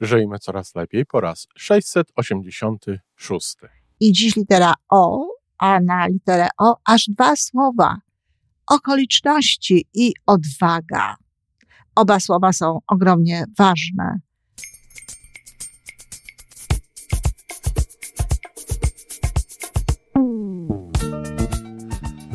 Żyjmy coraz lepiej po raz 686. I dziś litera O, a na literę O aż dwa słowa. Okoliczności i odwaga. Oba słowa są ogromnie ważne.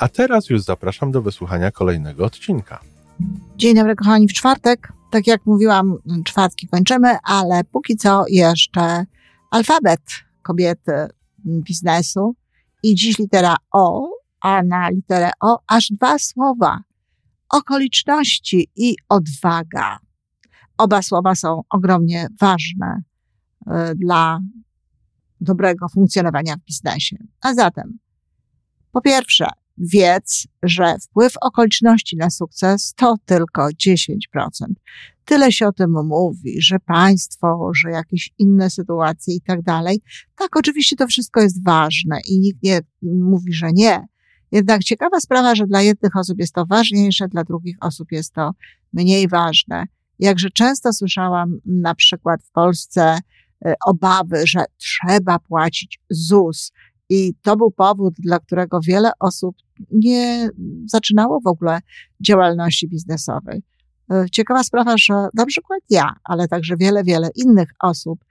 A teraz już zapraszam do wysłuchania kolejnego odcinka. Dzień dobry, kochani, w czwartek. Tak jak mówiłam, czwartki kończymy, ale póki co jeszcze alfabet kobiety biznesu. I dziś litera O, a na literę O aż dwa słowa. Okoliczności i odwaga. Oba słowa są ogromnie ważne y, dla dobrego funkcjonowania w biznesie. A zatem, po pierwsze, wiedz, że wpływ okoliczności na sukces to tylko 10%. Tyle się o tym mówi, że państwo, że jakieś inne sytuacje i tak dalej. Tak, oczywiście to wszystko jest ważne i nikt nie mówi, że nie. Jednak ciekawa sprawa, że dla jednych osób jest to ważniejsze, dla drugich osób jest to mniej ważne. Jakże często słyszałam na przykład w Polsce e, obawy, że trzeba płacić ZUS, i to był powód, dla którego wiele osób nie zaczynało w ogóle działalności biznesowej. E, ciekawa sprawa, że na przykład ja, ale także wiele, wiele innych osób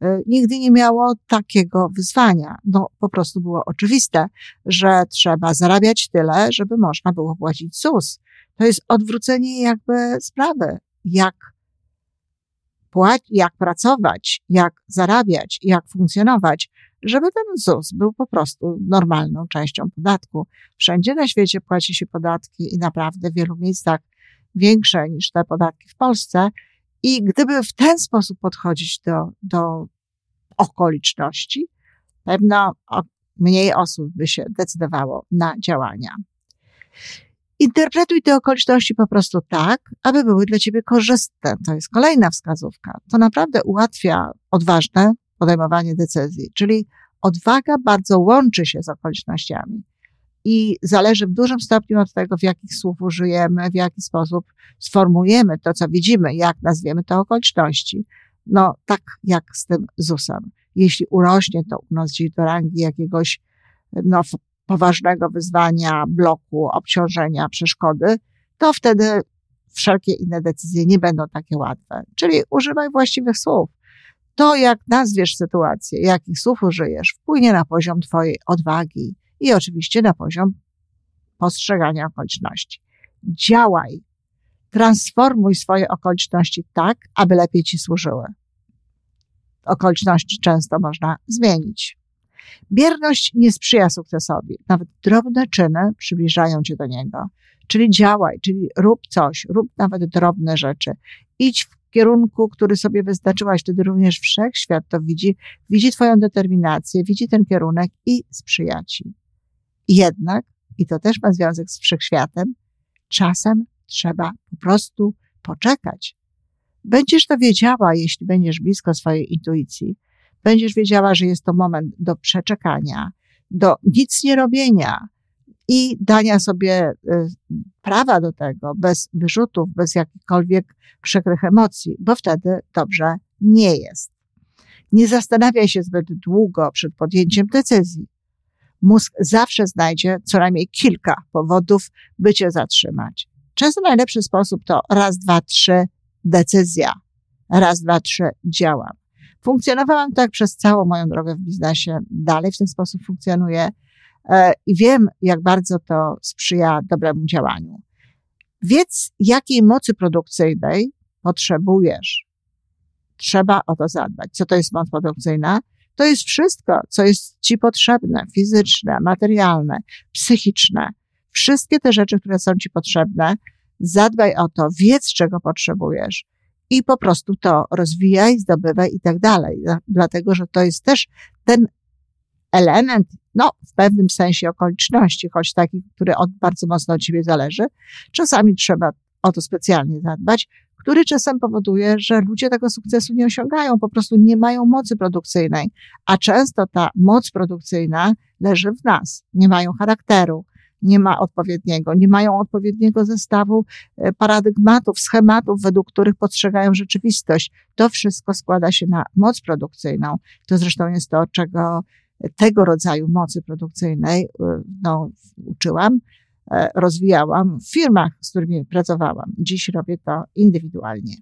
e, nigdy nie miało takiego wyzwania. No, po prostu było oczywiste, że trzeba zarabiać tyle, żeby można było płacić ZUS. To jest odwrócenie jakby sprawy, jak płacić, jak pracować, jak zarabiać, jak funkcjonować, żeby ten ZUS był po prostu normalną częścią podatku. Wszędzie na świecie płaci się podatki i naprawdę w wielu miejscach większe niż te podatki w Polsce. I gdyby w ten sposób podchodzić do, do okoliczności, pewno mniej osób by się decydowało na działania. Interpretuj te okoliczności po prostu tak, aby były dla ciebie korzystne. To jest kolejna wskazówka. To naprawdę ułatwia odważne podejmowanie decyzji, czyli odwaga bardzo łączy się z okolicznościami i zależy w dużym stopniu od tego, w jakich słów użyjemy, w jaki sposób sformułujemy to, co widzimy, jak nazwiemy te okoliczności. No, tak jak z tym ZUS-em. Jeśli urośnie to u nas gdzieś do rangi jakiegoś no, poważnego wyzwania, bloku, obciążenia, przeszkody, to wtedy wszelkie inne decyzje nie będą takie łatwe. Czyli używaj właściwych słów. To, jak nazwiesz sytuację, jakich słów użyjesz, wpłynie na poziom Twojej odwagi i oczywiście na poziom postrzegania okoliczności. Działaj. Transformuj swoje okoliczności tak, aby lepiej Ci służyły. Okoliczności często można zmienić. Bierność nie sprzyja sukcesowi. Nawet drobne czyny przybliżają cię do niego. Czyli działaj, czyli rób coś, rób nawet drobne rzeczy. Idź w kierunku, który sobie wyznaczyłaś, wtedy również wszechświat to widzi, widzi twoją determinację, widzi ten kierunek i sprzyja ci. Jednak, i to też ma związek z wszechświatem, czasem trzeba po prostu poczekać. Będziesz to wiedziała, jeśli będziesz blisko swojej intuicji, będziesz wiedziała, że jest to moment do przeczekania, do nic nie robienia i dania sobie y, prawa do tego bez wyrzutów, bez jakichkolwiek przykrych emocji, bo wtedy dobrze nie jest. Nie zastanawiaj się zbyt długo przed podjęciem decyzji. Mózg zawsze znajdzie co najmniej kilka powodów, by cię zatrzymać. Często najlepszy sposób to raz, dwa, trzy decyzja. Raz, dwa, trzy działam. Funkcjonowałam tak przez całą moją drogę w biznesie. Dalej w ten sposób funkcjonuję i wiem, jak bardzo to sprzyja dobremu działaniu. Wiedz, jakiej mocy produkcyjnej potrzebujesz. Trzeba o to zadbać. Co to jest moc produkcyjna? To jest wszystko, co jest ci potrzebne, fizyczne, materialne, psychiczne. Wszystkie te rzeczy, które są ci potrzebne, zadbaj o to, wiedz, czego potrzebujesz i po prostu to rozwijaj, zdobywaj i tak dalej. Dlatego, że to jest też ten element, no, w pewnym sensie okoliczności, choć taki, który od, bardzo mocno od ciebie zależy. Czasami trzeba o to specjalnie zadbać, który czasem powoduje, że ludzie tego sukcesu nie osiągają, po prostu nie mają mocy produkcyjnej, a często ta moc produkcyjna leży w nas, nie mają charakteru, nie ma odpowiedniego, nie mają odpowiedniego zestawu e, paradygmatów, schematów, według których postrzegają rzeczywistość. To wszystko składa się na moc produkcyjną. To zresztą jest to, czego tego rodzaju mocy produkcyjnej e, no, uczyłam, e, rozwijałam w firmach, z którymi pracowałam. Dziś robię to indywidualnie.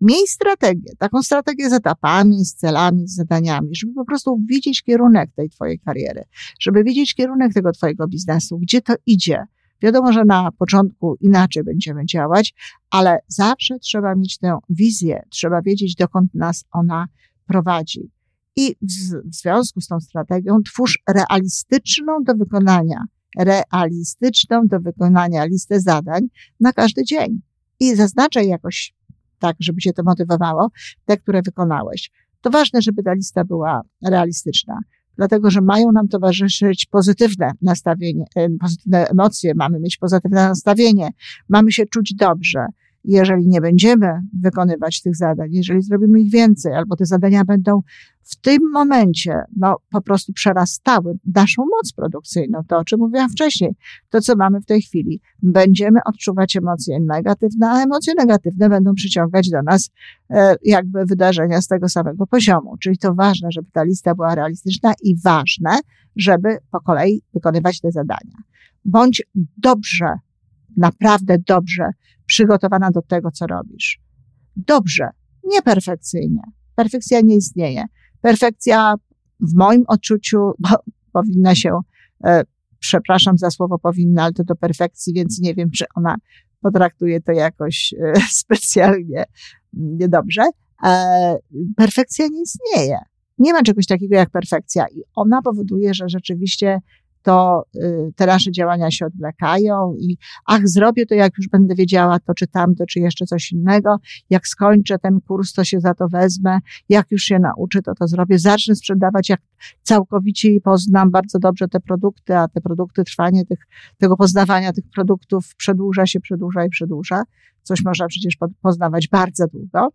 Miej strategię, taką strategię z etapami, z celami, z zadaniami, żeby po prostu widzieć kierunek tej twojej kariery, żeby widzieć kierunek tego twojego biznesu, gdzie to idzie. Wiadomo, że na początku inaczej będziemy działać, ale zawsze trzeba mieć tę wizję, trzeba wiedzieć, dokąd nas ona prowadzi. I w, związku z tą strategią twórz realistyczną do wykonania, realistyczną do wykonania listę zadań na każdy dzień. I zaznaczaj jakoś tak, żeby cię to motywowało, te, które wykonałeś. To ważne, żeby ta lista była realistyczna, dlatego że mają nam towarzyszyć pozytywne nastawienie, e, pozytywne emocje, mamy mieć pozytywne nastawienie, mamy się czuć dobrze jeżeli nie będziemy wykonywać tych zadań, jeżeli zrobimy ich więcej, albo te zadania będą w tym momencie, no, po prostu przerastały naszą moc produkcyjną, to o czym mówiłam wcześniej, to co mamy w tej chwili, będziemy odczuwać emocje negatywne, a emocje negatywne będą przyciągać do nas e, jakby wydarzenia z tego samego poziomu. Czyli to ważne, żeby ta lista była realistyczna i ważne, żeby po kolei wykonywać te zadania. Bądź dobrze, naprawdę dobrze przygotowana do tego, co robisz. Dobrze, nie perfekcyjnie. Perfekcja nie istnieje. Perfekcja w moim odczuciu powinna się, e, przepraszam za słowo powinna, ale to do perfekcji, więc nie wiem, czy ona potraktuje to jakoś e, specjalnie niedobrze. E, perfekcja nie istnieje. Nie ma czegoś takiego jak perfekcja i ona powoduje, że rzeczywiście to y, te nasze działania się odwlekają i ach, zrobię to, jak już będę wiedziała to, czy tamto, czy jeszcze coś innego. Jak skończę ten kurs, to się za to wezmę. Jak już się nauczę, to to zrobię. Zacznę sprzedawać, jak całkowicie poznam bardzo dobrze te produkty, a te produkty, trwanie tych, tego poznawania tych produktów przedłuża się, przedłuża i przedłuża. Coś można przecież poznawać bardzo długo.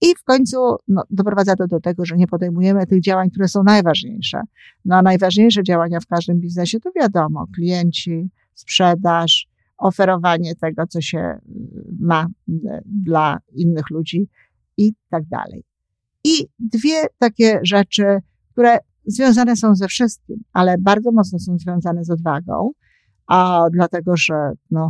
I w końcu no, doprowadza to do tego, że nie podejmujemy tych działań, które są najważniejsze. No a najważniejsze działania w każdym biznesie to wiadomo, klienci, sprzedaż, oferowanie tego, co się y, ma y, dla innych ludzi i tak dalej. I dwie takie rzeczy, które związane są ze wszystkim, ale bardzo mocno są związane z odwagą, a dlatego, że no,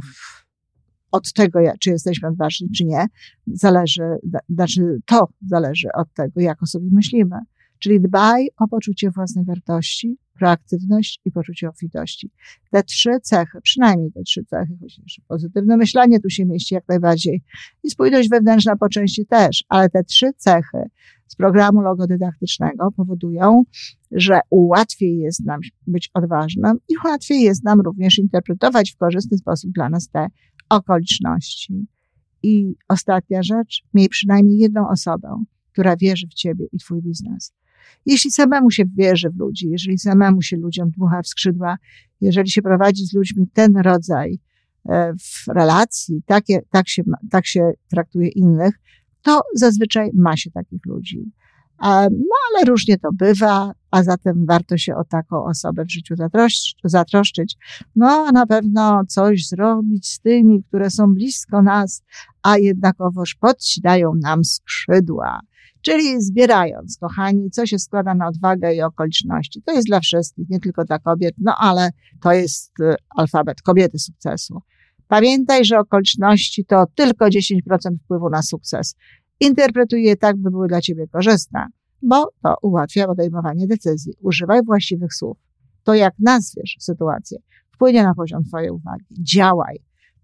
od tego, czy jesteśmy odważni, czy nie, zależy, znaczy to zależy od tego, jak o sobie myślimy. Czyli dbaj o poczucie własnej wartości, proaktywność i poczucie obfitości. Te trzy cechy, przynajmniej te trzy cechy, chociaż pozytywne myślenie tu się mieści jak najbardziej i spójność wewnętrzna po części też, ale te trzy cechy z programu logodydaktycznego powodują, że łatwiej jest nam być odważnym i łatwiej jest nam również interpretować w korzystny sposób dla nas te okoliczności. I ostatnia rzecz, miej przynajmniej jedną osobę, która wierzy w ciebie i twój biznes. Jeśli samemu się wierzy w ludzi, jeżeli samemu się ludziom dmucha w skrzydła, jeżeli się prowadzi z ludźmi ten rodzaj e, w relacji, takie, tak, się, tak się traktuje innych, to zazwyczaj ma się takich ludzi. No ale różnie to bywa, a zatem warto się o taką osobę w życiu zatroszczyć. No a na pewno coś zrobić z tymi, które są blisko nas, a jednakowoż podcinają nam skrzydła. Czyli zbierając, kochani, co się składa na odwagę i okoliczności. To jest dla wszystkich, nie tylko dla kobiet, no ale to jest y, alfabet kobiety sukcesu. Pamiętaj, że okoliczności to tylko 10% wpływu na sukces. Interpretuj je tak, by były dla ciebie korzystne, bo to ułatwia podejmowanie decyzji. Używaj właściwych słów. To, jak nazwiesz sytuację, wpłynie na poziom twojej uwagi. Działaj.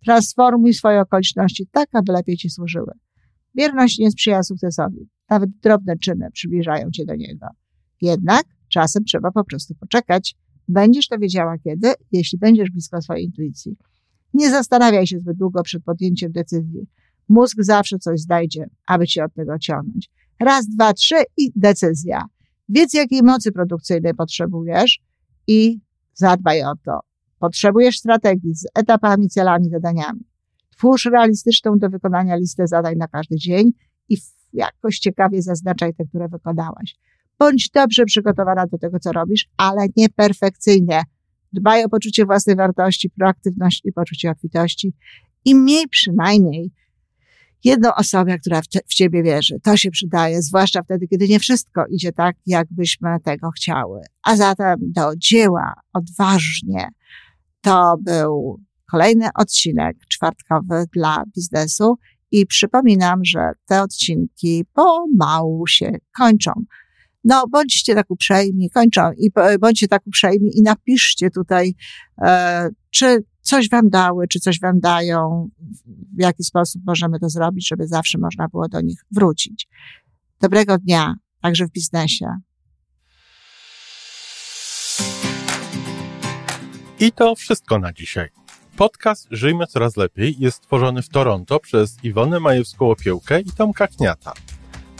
Transformuj swoje okoliczności tak, aby lepiej ci służyły. Bierność nie sprzyja sukcesowi. Nawet drobne czyny przybliżają cię do niego. Jednak czasem trzeba po prostu poczekać. Będziesz to wiedziała kiedy, jeśli będziesz blisko swojej intuicji. Nie zastanawiaj się zbyt długo przed podjęciem decyzji. Mózg zawsze coś znajdzie, aby cię od tego ciągnąć. Raz, dwa, trzy i decyzja. Wiedz, jakiej mocy produkcyjnej potrzebujesz i zadbaj o to. Potrzebujesz strategii z etapami, celami, zadaniami. Twórz realistyczną do wykonania listę zadań na każdy dzień i jakoś ciekawie zaznaczaj te, które wykonałaś. Bądź dobrze przygotowana do tego, co robisz, ale nie perfekcyjnie. Dbaj o poczucie własnej wartości, proaktywność i poczucie obfitości i miej przynajmniej jedną osobę, która w, w ciebie wierzy. To się przydaje, zwłaszcza wtedy, kiedy nie wszystko idzie tak, jakbyśmy tego chciały. A zatem do dzieła, odważnie. To był kolejny odcinek czwartkowy dla biznesu i przypominam, że te odcinki pomału się kończą. No, bądźcie tak uprzejmi, kończą i bądźcie tak uprzejmi i napiszcie tutaj, e, czy coś wam dały, czy coś wam dają, w jaki sposób możemy to zrobić, żeby zawsze można było do nich wrócić. Dobrego dnia, także w biznesie. I to wszystko na dzisiaj. Podcast Żyjmy Coraz Lepiej jest stworzony w Toronto przez Iwonę Majewską-Opiełkę i Tomka Kniata.